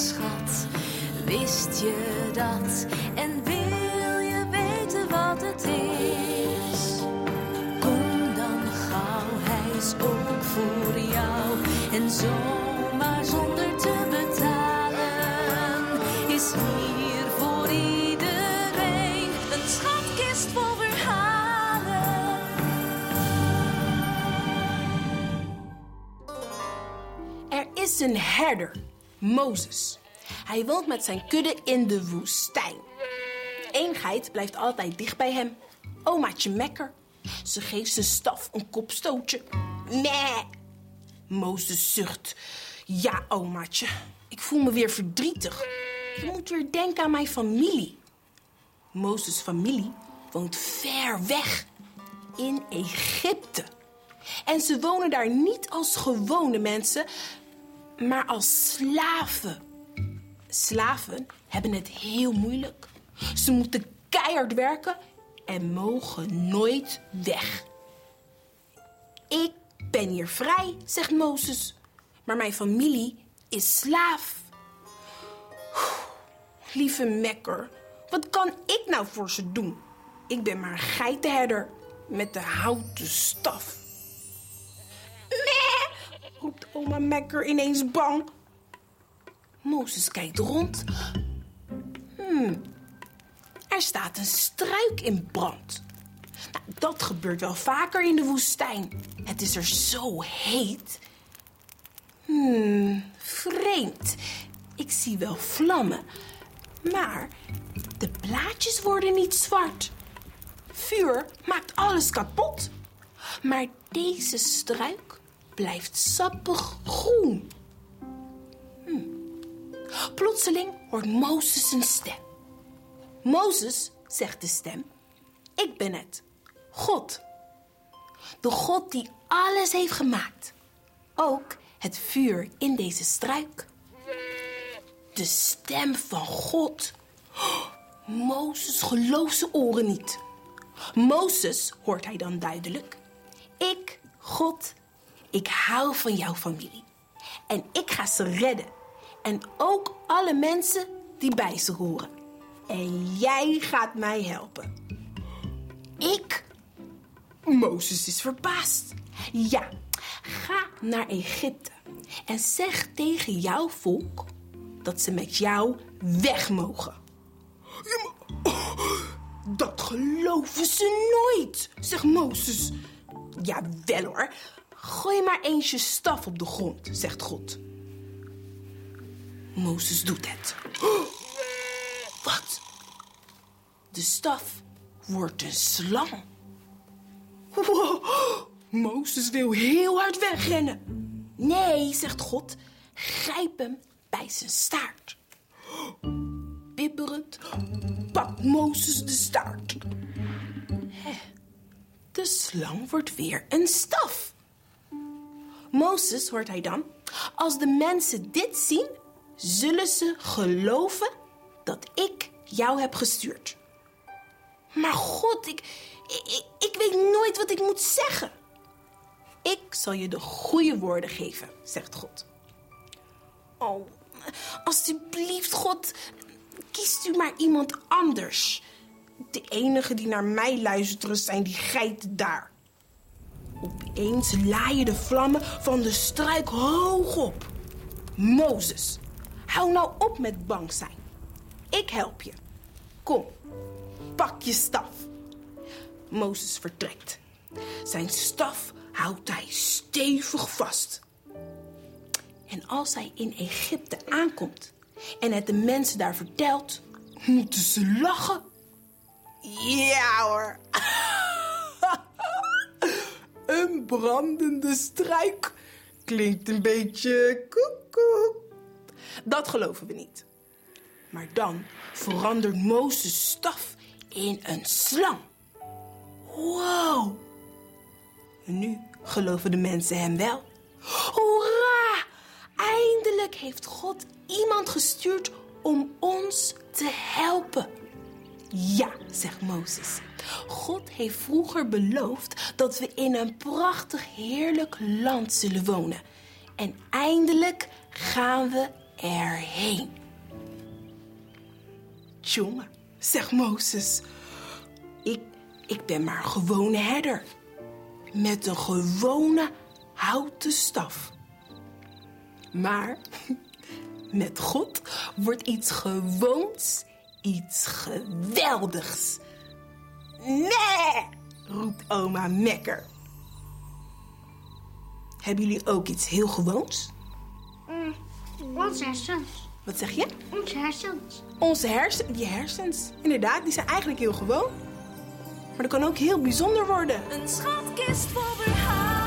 schat, wist je dat? En wil je weten wat het is? Kom dan gauw, hij is ook voor jou. En zomaar zonder te betalen is hier voor iedereen een schatkist vol verhalen. Er is een herder, Mozes. Hij woont met zijn kudde in de woestijn. Eén blijft altijd dicht bij hem. Omaatje Mekker. Ze geeft zijn staf een kopstootje. Nee. Mozes zucht. Ja, omaatje. Ik voel me weer verdrietig. Je moet weer denken aan mijn familie. Mozes' familie woont ver weg. In Egypte. En ze wonen daar niet als gewone mensen, maar als slaven. Slaven hebben het heel moeilijk. Ze moeten keihard werken en mogen nooit weg. Ik ben hier vrij, zegt Mozes, maar mijn familie is slaaf. Lieve Mekker, wat kan ik nou voor ze doen? Ik ben maar geitenherder met de houten staf. Oma Mekker ineens bang. Mozes kijkt rond. Hmm, er staat een struik in brand. Nou, dat gebeurt wel vaker in de woestijn. Het is er zo heet. Hmm, vreemd. Ik zie wel vlammen. Maar de blaadjes worden niet zwart. Vuur maakt alles kapot. Maar deze struik blijft sappig groen. Hm. Plotseling hoort Mozes een stem. Mozes, zegt de stem, ik ben het, God. De God die alles heeft gemaakt. Ook het vuur in deze struik. De stem van God. Mozes gelooft zijn oren niet. Mozes, hoort hij dan duidelijk. Ik, God, ik hou van jouw familie. En ik ga ze redden. En ook alle mensen die bij ze horen. En jij gaat mij helpen. Ik? Mozes is verbaasd. Ja, ga naar Egypte en zeg tegen jouw volk dat ze met jou weg mogen. Dat geloven ze nooit, zegt Mozes. Ja, wel hoor. Gooi maar eens je staf op de grond, zegt God. Mozes doet het. Oh, wat? De staf wordt een slang. Wow, Mozes wil heel hard wegrennen. Nee, zegt God, grijp hem bij zijn staart. Bibberend pakt Mozes de staart. De slang wordt weer een staf. Mozes, hoort hij dan, als de mensen dit zien, zullen ze geloven dat ik jou heb gestuurd. Maar God, ik, ik, ik weet nooit wat ik moet zeggen. Ik zal je de goede woorden geven, zegt God. Oh, alsjeblieft, God, kiest u maar iemand anders. De enige die naar mij luisteren zijn die geiten daar. Opeens laaien de vlammen van de struik hoog op. Mozes, hou nou op met bang zijn. Ik help je. Kom, pak je staf. Mozes vertrekt. Zijn staf houdt hij stevig vast. En als hij in Egypte aankomt en het de mensen daar vertelt, moeten ze lachen. Ja hoor. Een brandende struik klinkt een beetje koekoek. Dat geloven we niet. Maar dan verandert Mozes staf in een slang. Wow. Nu geloven de mensen hem wel. Hoera! Eindelijk heeft God iemand gestuurd om ons te helpen. Ja, zegt Mozes. God heeft vroeger beloofd dat we in een prachtig, heerlijk land zullen wonen. En eindelijk gaan we erheen. Jongen, zegt Mozes. Ik, ik ben maar een gewone herder. Met een gewone houten staf. Maar met God wordt iets gewoons iets geweldigs. Nee, roept oma Mekker. Hebben jullie ook iets heel gewoons? Mm, onze hersens. Wat zeg je? Onze hersens. Onze hersens, die hersens, inderdaad, die zijn eigenlijk heel gewoon. Maar dat kan ook heel bijzonder worden. Een schatkist vol verhalen.